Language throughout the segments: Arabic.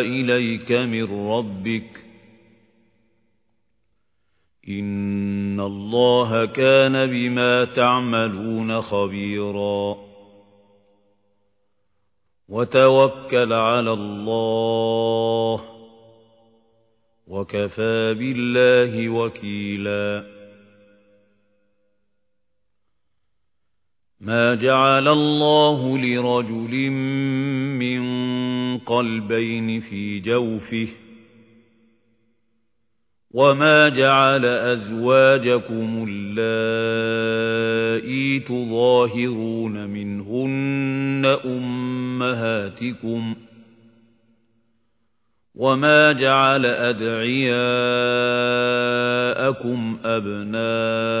إليك من ربك إن الله كان بما تعملون خبيرا وتوكل على الله وكفى بالله وكيلا ما جعل الله لرجل قلبين في جوفه وما جعل أزواجكم اللائي تظاهرون منهن أمهاتكم وما جعل أدعياءكم أبناءكم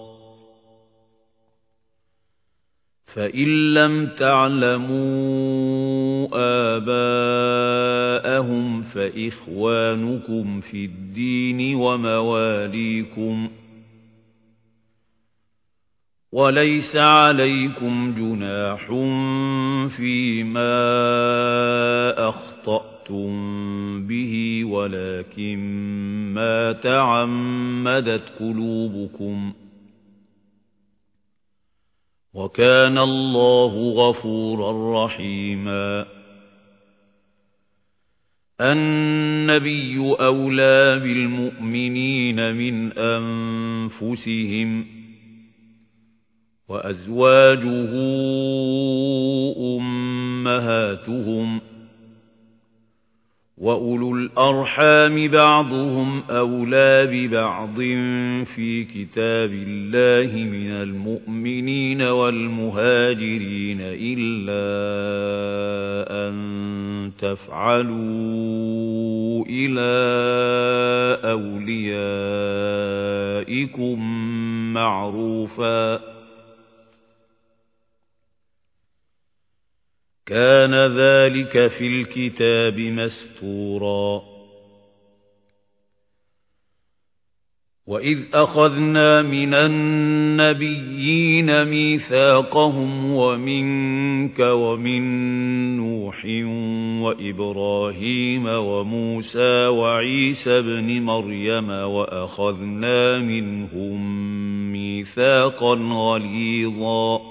فإن لم تعلموا آباءهم فإخوانكم في الدين ومواليكم وليس عليكم جناح فيما أخطأتم به ولكن ما تعمدت قلوبكم وكان الله غفورا رحيما. النبي أولى بالمؤمنين من أنفسهم وأزواجه أمهاتهم وأولو الأرحام بعضهم أولى ببعض في كتاب الله من المؤمنين والمهاجرين إلا أن تفعلوا إلى أوليائكم معروفاً كان ذلك في الكتاب مستورا. وإذ أخذنا من النبيين ميثاقهم ومنك ومن نوح وإبراهيم وموسى وعيسى بن مريم وأخذنا منهم ميثاقا غليظا.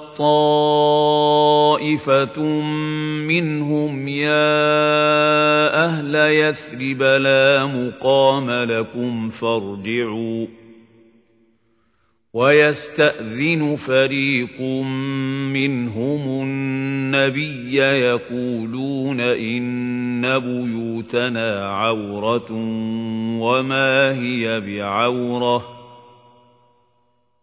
طائفة منهم يا أهل يثرب لا مقام لكم فارجعوا. ويستأذن فريق منهم النبي يقولون إن بيوتنا عورة وما هي بعورة.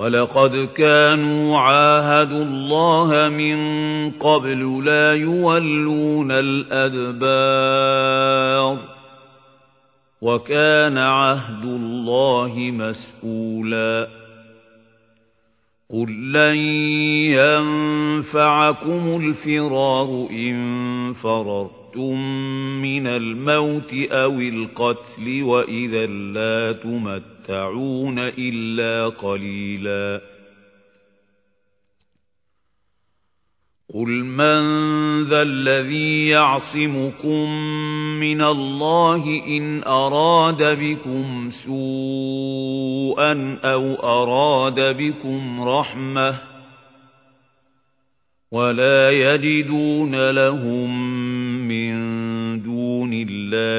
ولقد كانوا عاهدوا الله من قبل لا يولون الأدبار وكان عهد الله مسؤولا قل لن ينفعكم الفرار إن فررتم من الموت أو القتل وإذا لا تمت يتمتعون إلا قليلا قل من ذا الذي يعصمكم من الله إن أراد بكم سوءا أو أراد بكم رحمة ولا يجدون لهم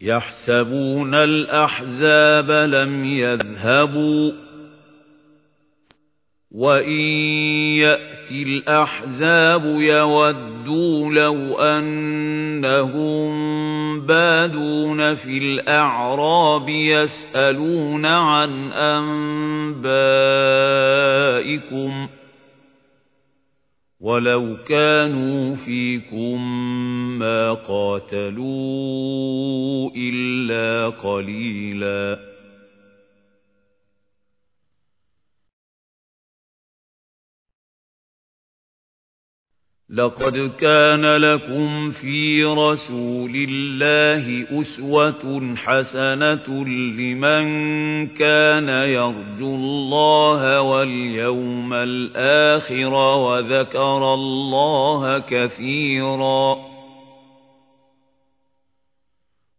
يحسبون الأحزاب لم يذهبوا وإن يأتي الأحزاب يودوا لو أنهم بادون في الأعراب يسألون عن أنبائكم ولو كانوا فيكم ما قاتلوا إلا قليلاً لقد كان لكم في رسول الله أسوة حسنة لمن كان يرجو الله واليوم الآخر وذكر الله كثيراً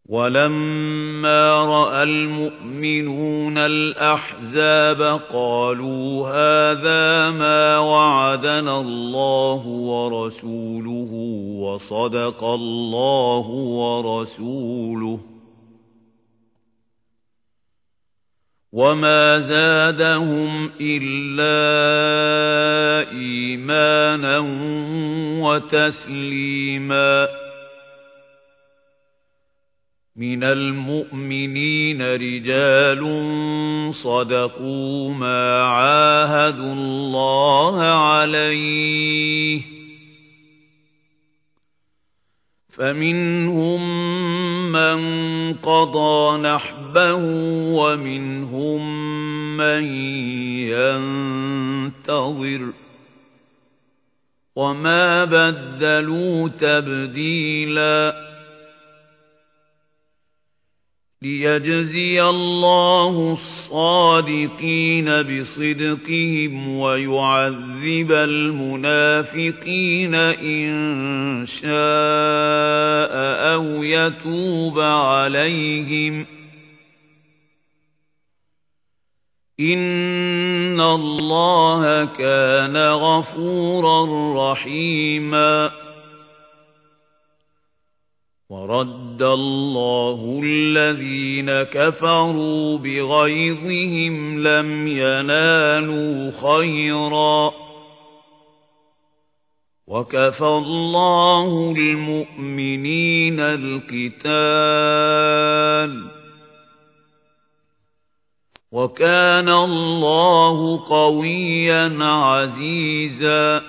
ولما رأى المؤمنون الأحزاب قالوا هذا ما وعدنا الله ورسوله وصدق الله ورسوله وما زادهم إلا إيمانا وتسليماً من المؤمنين رجال صدقوا ما عاهدوا الله عليه فمنهم من قضى نحبه ومنهم من ينتظر وما بدلوا تبديلاً ليجزي الله الصادقين بصدقهم ويعذب المنافقين إن شاء أو يتوب عليهم إن الله كان غفورا رحيماً ورد الله الذين كفروا بغيظهم لم ينالوا خيرا. وكفى الله المؤمنين القتال. وكان الله قويا عزيزا.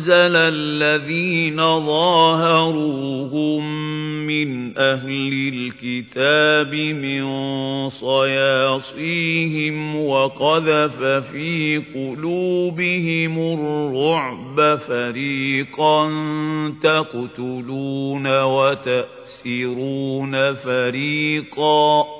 وأنزل الذين ظاهروهم من أهل الكتاب من صياصيهم وقذف في قلوبهم الرعب فريقا تقتلون وتأسرون فريقا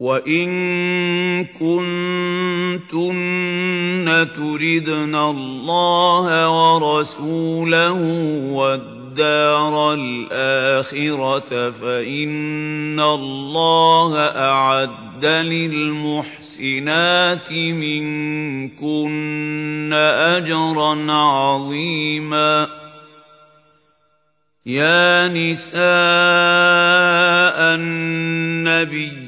وإن كنتن تردن الله ورسوله والدار الآخرة فإن الله أعد للمحسنات منكن أجرا عظيما يا نساء النبي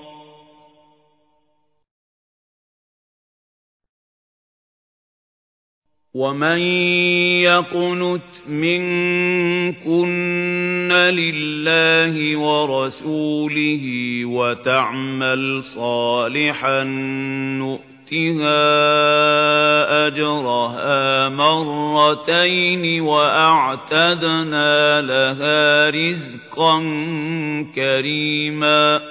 ومن يقنت منكن لله ورسوله وتعمل صالحا نؤتها أجرها مرتين وأعتدنا لها رزقا كريما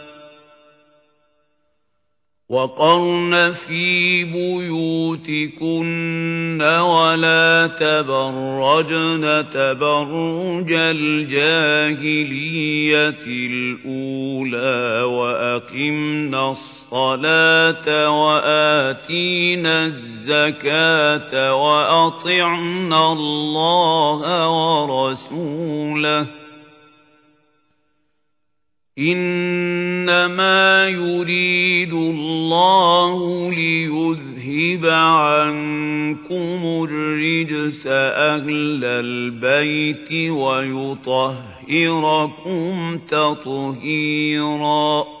وقرن في بيوتكن ولا تبرجن تبرج الجاهلية الأولى وأقمنا الصلاة وآتينا الزكاة وأطعنا الله ورسوله إنما يريد الله ليذهب عنكم الرجس أهل البيت ويطهركم تطهيراً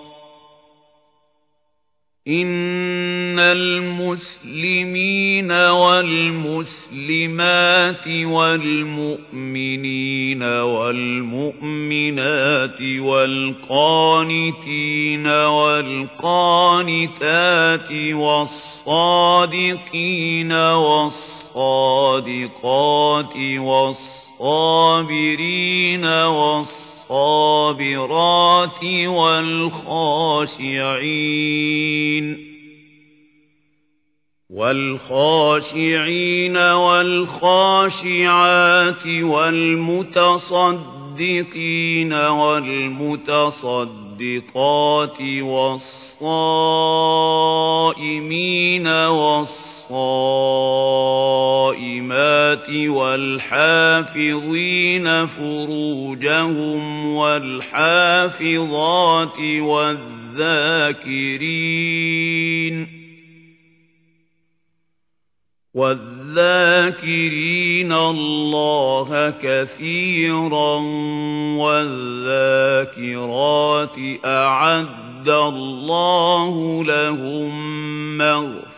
إن المسلمين والمسلمات والمؤمنين والمؤمنات والقانتين والقانتات والصادقين والصادقات والصابرين والصابرين والصابرات والخاشعين والخاشعين والخاشعات والمتصدقين والمتصدقات والصائمين والصائمين الصائمات والحافظين فروجهم والحافظات والذاكرين والذاكرين الله كثيرا والذاكرات أعد الله لهم مغفرة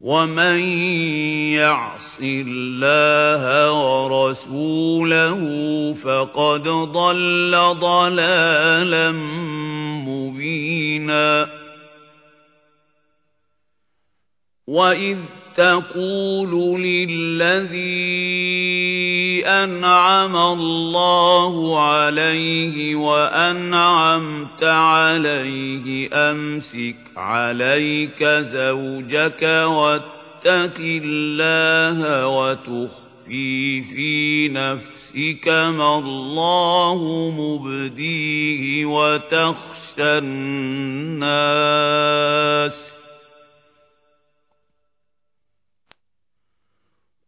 ومن يعص الله ورسوله فقد ضل ضلالا مبينا وإذ تقول للذي أنعم الله عليه وأنعمت عليه. أمسك عليك زوجك واتق الله وتخفي في نفسك ما الله مبديه وتخشى الناس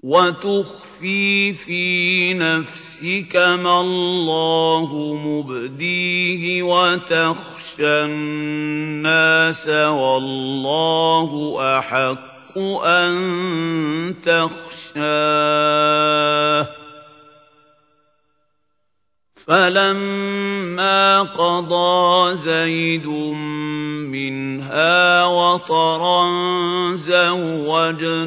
وتخفي في نفسك ما الله مبديه وتخشى الناس والله أحق أن تخشاه. فلما قضى زيد منها وطرا زوجناكها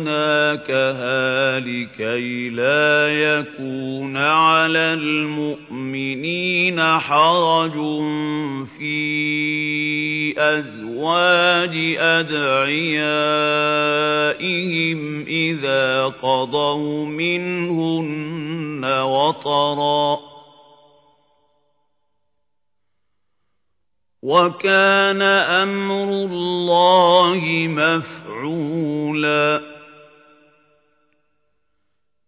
لكي لا يكون على المؤمنين حرج في أزواج أدعيائهم إذا قضوا منهن وطرا. وكان أمر الله مفعولا.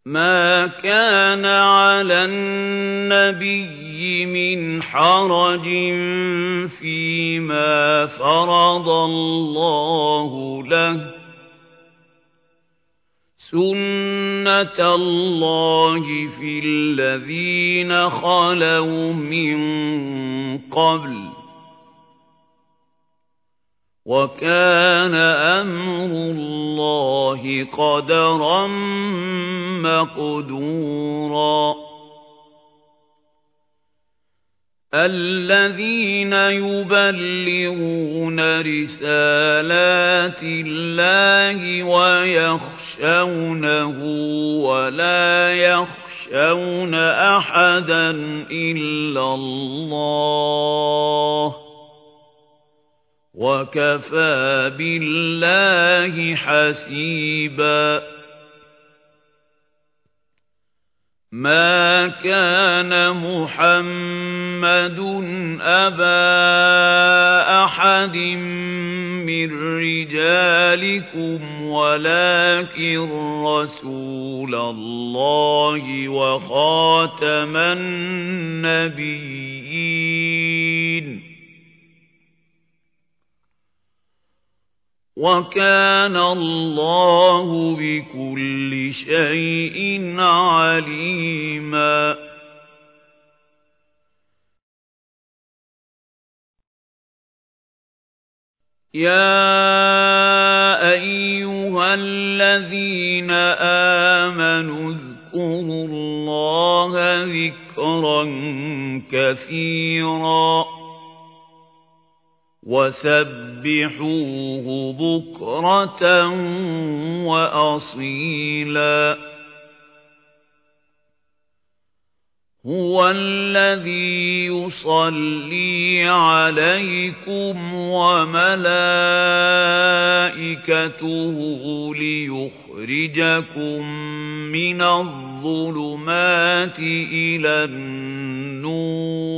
ما كان على النبي من حرج فيما فرض الله له. سُنَّةَ اللَّهِ فِي الَّذِينَ خَلَوْا مِن قَبْلُ ۚ. وَكَانَ أَمْرُ اللَّهِ قَدَرًا مَّقْدُورًا. الَّذِينَ يُبَلِّغُونَ رِسَالَاتِ اللَّهِ وَيَخْشَوْنَهُ وَلَا يَخْشَوْنَ أَحَدًا إِلَّا اللَّهَ ۗ. وَكَفَىٰ بِاللَّهِ حَسِيبًا مَا كَانَ مُحَمَّدٌ أَبَا أَحَدٍ مِّن رِّجَالِكُمْ وَلَٰكِن رَّسُولَ اللَّهِ وَخَاتَمَ النَّبِيِّينَ وَكَانَ اللَّهُ بِكُلِّ شَيْءٍ عَلِيمًا. يَا أَيُّهَا الَّذِينَ آمَنُوا اذْكُرُوا اللَّهَ ذِكْرًا كَثِيرًا. وَسَبِّحُوهُ بُكْرَةً وَأَصِيلًا هُوَ الَّذِي يُصَلِّي عَلَيْكُمْ وَمَلَائِكَتُهُ لِيُخْرِجَكُم مِّنَ الظُّلُمَاتِ إِلَى النُّورِ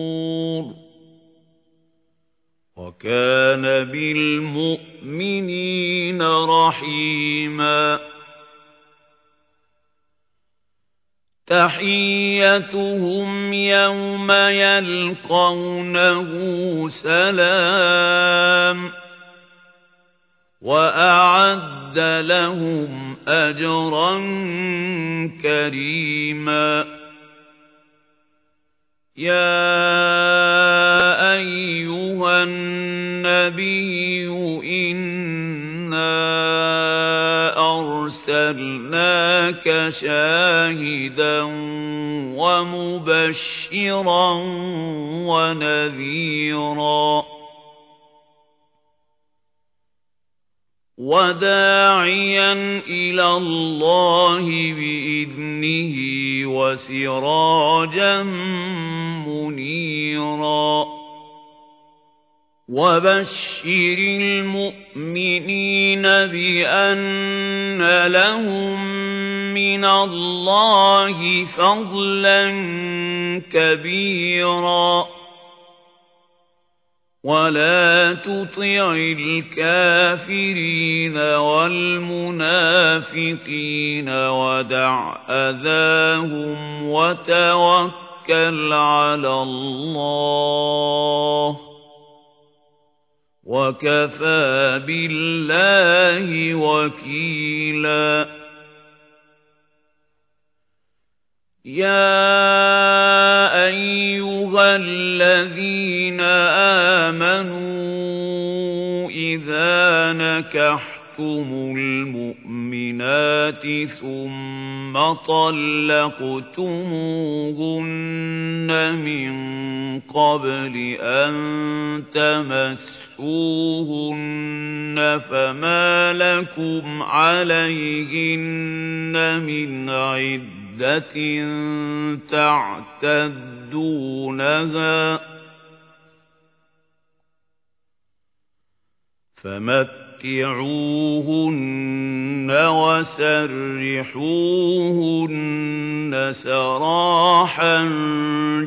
وَكَانَ بِالْمُؤْمِنِينَ رَحِيمًا. تَحِيَّتُهُمْ يَوْمَ يَلْقَوْنَهُ سَلَامٌ ۚ وَأَعَدَّ لَهُمْ أَجْرًا كَرِيمًا. يَا أَيُّهَا النَّبِيُّ إِنَّا أَرْسَلْنَاكَ شَاهِدًا وَمُبَشِّرًا وَنَذِيرًا وَدَاعِيًا إِلَى اللَّهِ بِإِذْنِهِ وَسِرَاجًا وَبَشِّرِ الْمُؤْمِنِينَ بِأَنَّ لَهُم مِّنَ اللَّهِ فَضْلًا كَبِيرًا وَلَا تُطِعِ الْكَافِرِينَ وَالْمُنَافِقِينَ وَدَعْ أَذَاهُمْ وَتَوَكَّلْ عَلَى اللَّهِ ۚ وَكَفَىٰ بِاللَّهِ وَكِيلًا. يَا أَيُّهَا الَّذِينَ آمَنُوا إِذَا نَكَحْتُمُ الْمُؤْمِنَاتِ ثُمَّ طَلَّقْتُمُوهُنَّ مِن قَبْلِ أَن تَمَسُّوهُنَّ فَمَا لَكُمْ عَلَيْهِنَّ مِنْ عِدَّةٍ تَعْتَدُّونَهَا ۖ فَمَتِّعُوهُنَّ وَسَرِّحُوهُنَّ سَرَاحًا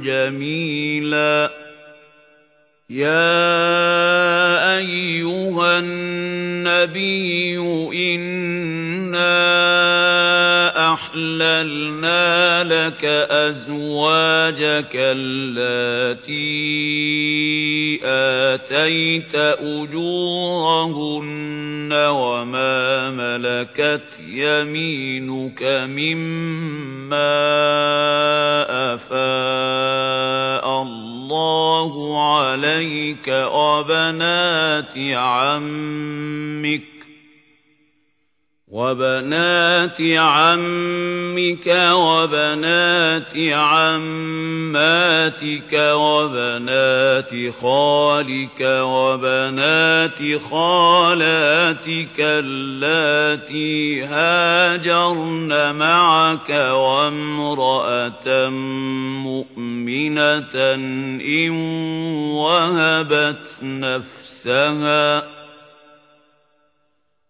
جَمِيلًا يَا أَيُّهَا النَّبِيُّ إِنَّا أحللنا لك أزواجك التي آتيت أجورهن وما ملكت يمينك مما أفاء الله عليك وبنات عمك وبنات عمك وبنات عماتك وبنات خالك وبنات خالاتك اللاتي هاجرن معك وامرأة مؤمنة إن وهبت نفسها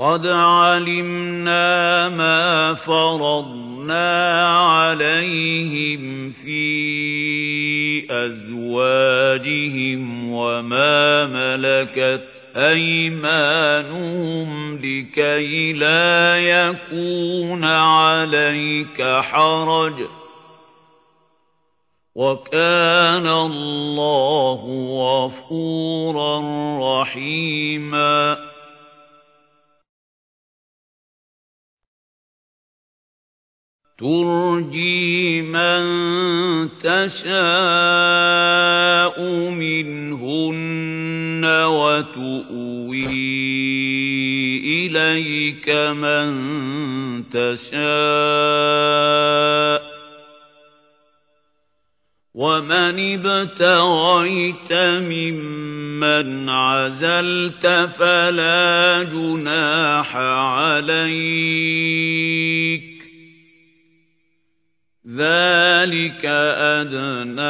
قد علمنا ما فرضنا عليهم في أزواجهم وما ملكت أيمانهم لكي لا يكون عليك حرج وكان الله غفورا رحيما ترجي من تشاء منهن وتؤوي إليك من تشاء ومن ابتغيت ممن عزلت فلا جناح عليك ذلك أدنى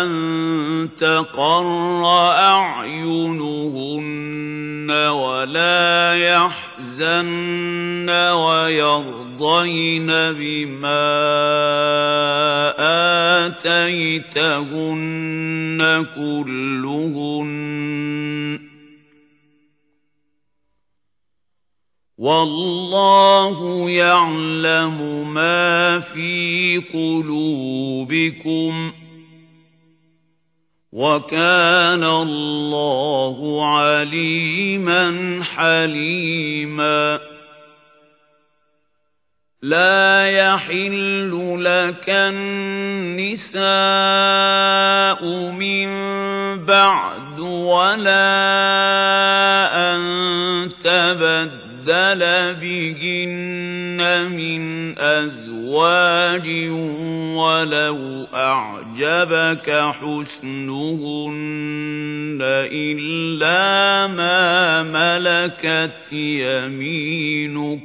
أن تقر أعينهن ولا يحزن ويرضين بما آتيتهن كلهن. والله يعلم ما في قلوبكم وكان الله عليما حليما لا يحل لك النساء من بعد ولا أن تبدل تبدل بهن من أزواج ولو أعجبك حسنهن إلا ما ملكت يمينك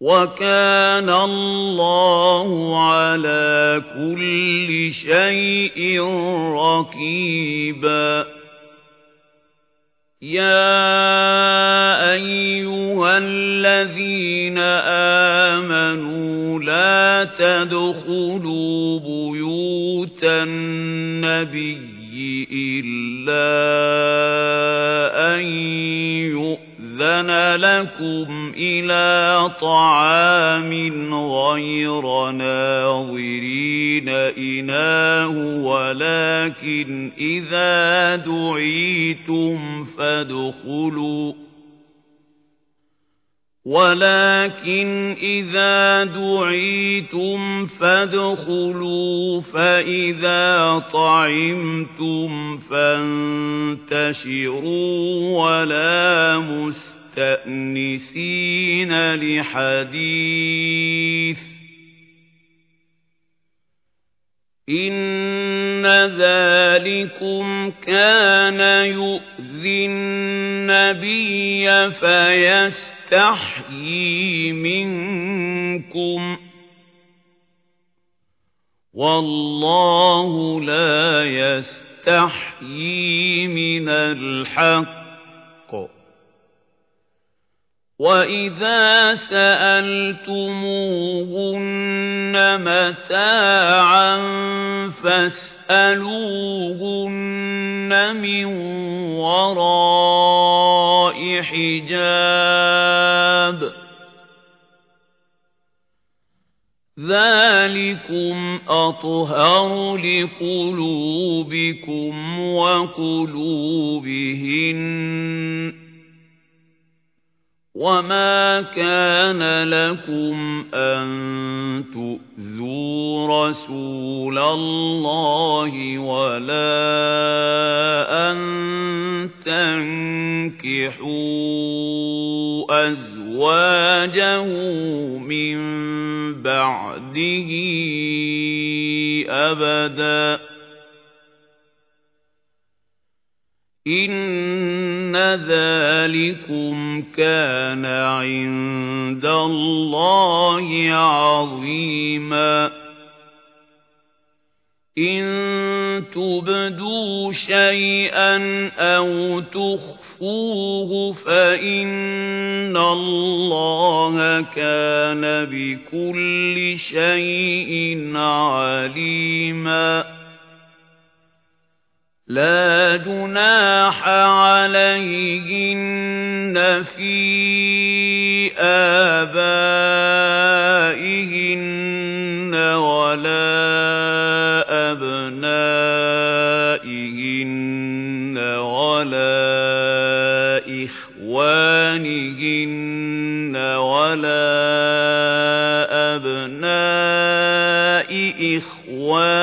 وكان الله على كل شيء رقيباً يا أيها الذين آمنوا لا تدخلوا بيوت النبي إلا أن أذن لكم إلى طعام غير ناظرين إناه ولكن إذا دعيتم فادخلوا ولكن إذا دعيتم فادخلوا فإذا طعمتم فانتشروا ولا مستأنسين لحديث. إن ذلكم كان يؤذي النبي فيستحيي منكم مِنكُمْ وَاللَّهُ لَا يَسْتَحْيِي مِنَ الْحَقِّ وَإِذَا سَأَلْتُمُوهُنَّ مَتَاعًا فَاسْأَلُوهُنَّ مِنْ وَرَاءِ حِجَابٍ ذَلِكُمْ أَطْهَرُ لِقُلُوبِكُمْ وَقُلُوبِهِنَّ وَمَا كَانَ لَكُمْ أَن تُؤْذُوا رَسُولَ اللَّهِ وَلَا أَن تَنكِحُوا أَزْوَاجَهُ مِن بَعْدِهِ أَبَدًا إِنَّ ذَلِكُمْ كَانَ عِندَ اللَّهِ عَظِيمًا إِن تُبْدُوا شَيْئًا أَوْ تُخْفُوهُ فَإِنَّ اللَّهَ كَانَ بِكُلِّ شَيْءٍ عَلِيمًا لَا جُنَاحَ عَلَيْهِنَّ فِي آبَائِهِنَّ وَلَا أَبْنَائِهِنَّ وَلَا إِخْوَانِهِنَّ وَلَا أَبْنَاءِ إِخْوَانِهِنَّ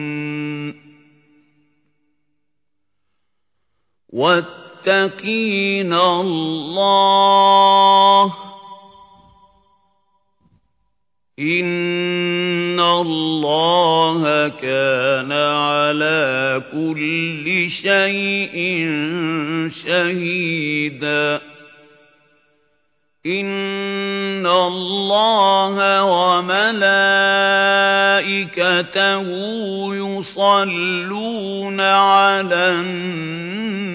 وَاتَّقِينَ اللَّهَ ۚ إِنَّ اللَّهَ كَانَ عَلَىٰ كُلِّ شَيْءٍ شَهِيدًا إِنَّ اللَّهَ وَمَلَائِكَتَهُ يُصَلُّونَ عَلَى النَّبِيِّ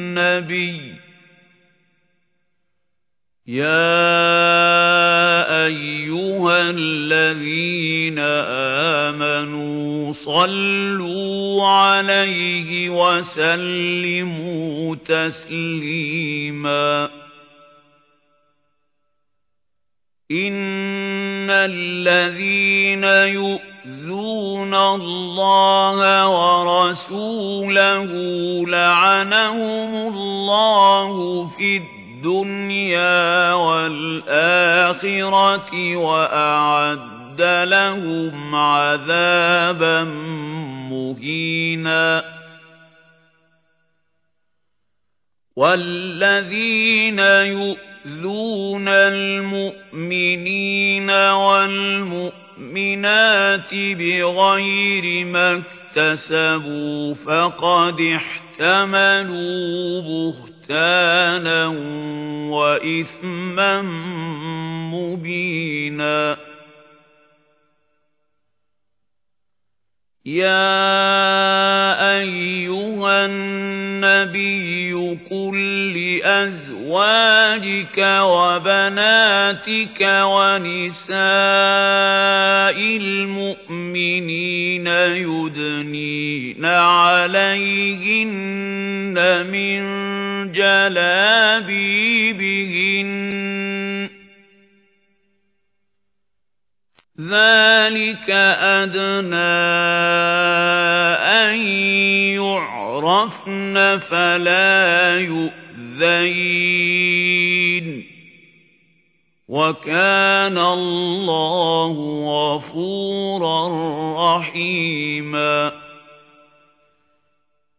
يَا أَيُّهَا الَّذِينَ آمَنُوا صَلُّوا عَلَيْهِ وَسَلِّمُوا تَسْلِيمًا. إِنَّ الَّذِينَ يُؤْذُونَ اللَّهَ وَرَسُولَهُ لَعَنَهُمُ اللَّهُ فِي الدُّنْيَا وَالْآخِرَةِ وَأَعَدَّ لَهُمْ عَذَابًا مُّهِينًا وَالَّذِينَ يُؤْذُونَ الْمُؤْمِنِينَ وَالْمُؤْمِنَاتِ بِغَيْرِ مَا اكْتَسَبُوا فَقَدِ احْتَمَلُوا بُهْتَانًا وَإِثْمًا مُّبِينًا. يَا أَيُّهَا النَّبِيُّ قُل لِّأَزْوَاجِكَ وَبَنَاتِكَ الْمُؤْمِنِينَ يُدْنِينَ عَلَيْهِنَّ مِن جَلَابِيبِهِنَّ ۚ. ذَٰلِكَ أَدْنَىٰ أَن يُعْرَفْنَ فَلَا يُؤْذَيْنَ ۗ. وَكَانَ اللَّهُ غَفُورًا رَّحِيمًا.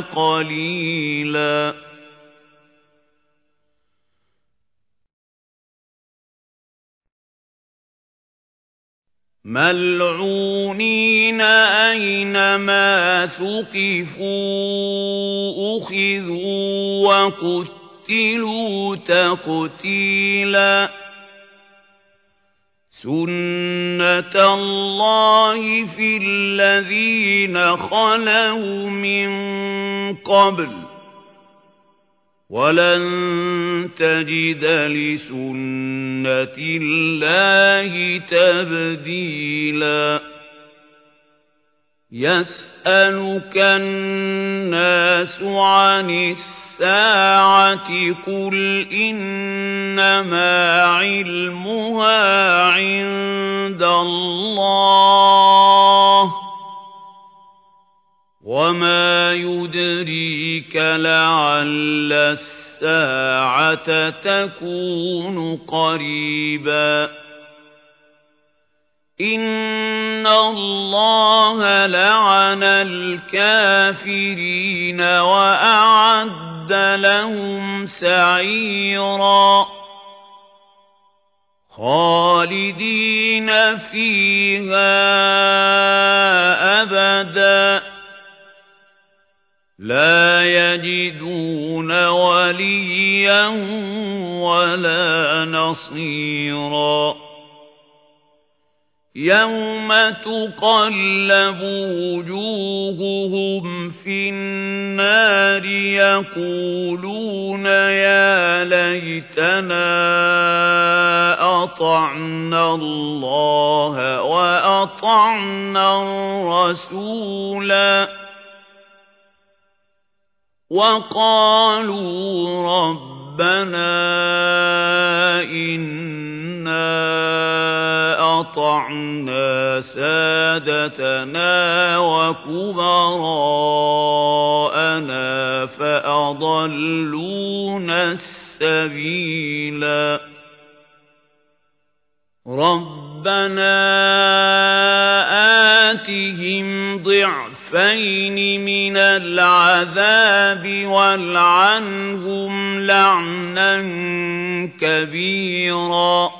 قليلا. ملعونين أينما ثقفوا أخذوا وقتلوا تقتيلاً. سُنَّةَ اللَّهِ فِي الَّذِينَ خَلَوْا مِن قَبْلُ وَلَن تَجِدَ لِسُنَّةِ اللَّهِ تَبْدِيلًا يَسْأَلُكَ النَّاسُ عَنِ السَّاعَةِ السَّاعَةِ قُلْ إِنَّمَا عِلْمُهَا عِندَ اللَّهِ وَمَا يُدْرِيكَ لَعَلَّ السَّاعَةَ تَكُونُ قَرِيبًا إِنَّ اللَّهَ لَعَنَ الْكَافِرِينَ وَأَعَدَّ وَأَعَدَّ لَهُمْ سَعِيرًا. خَالِدِينَ فِيهَا أَبَدًا. لَا يَجِدُونَ وَلِيًّا وَلَا نَصِيرًا. يَوْمَ تُقَلَّبُ وُجُوهُهُمْ فِي النَّارِ يَقُولُونَ يَا لَيْتَنَا أَطَعْنَا اللَّهَ وَأَطَعْنَا الرَّسُولَا وَقَالُوا رَبَّنَا إِنَّا أَطَعْنَا سَادَتَنَا وَكُبَرَاءَنَا فَأَضَلُّونَا السَّبِيلَا رَبَّنَا آتِهِمْ ضِعْفَيْنِ مِنَ الْعَذَابِ وَالْعَنْهُمْ لَعْنًا كَبِيرًا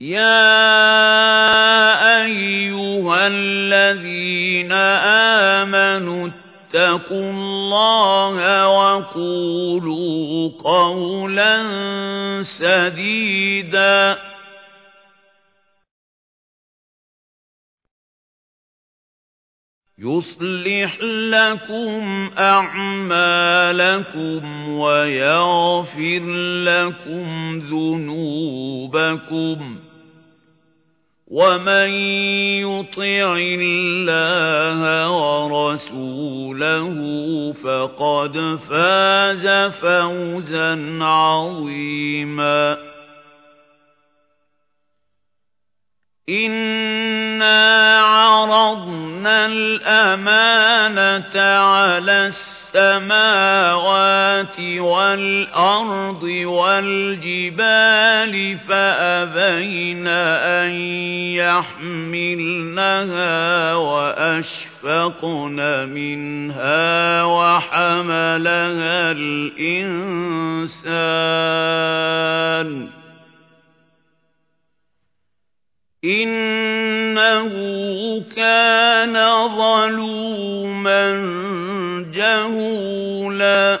يَا أَيُّهَا الَّذِينَ آمَنُوا اتَّقُوا اللَّهَ وَقُولُوا قَوْلًا سَدِيدًا يُصْلِحْ لَكُمْ أَعْمَالَكُمْ وَيَغْفِرْ لَكُمْ ذُنُوبَكُمْ وَمَن يُطِعِ اللَّهَ وَرَسُولَهُ فَقَدْ فَازَ فَوْزًا عَظِيمًا إِنَّا عَرَضْنَا الْأَمَانَةَ عَلَى السَّمَاوَاتِ وَالْأَرْضِ وَالْجِبَالِ فَأَبَيْنَ أَن يَحْمِلْنَهَا وَأَشْفَقْنَ مِنْهَا وَحَمَلَهَا الْإِنسَانُ. إِنَّهُ كَانَ ظَلُومًا جَهُولًا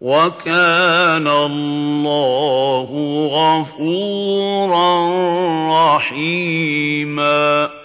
وَكَانَ اللَّهُ غَفُورًا رَّحِيمًا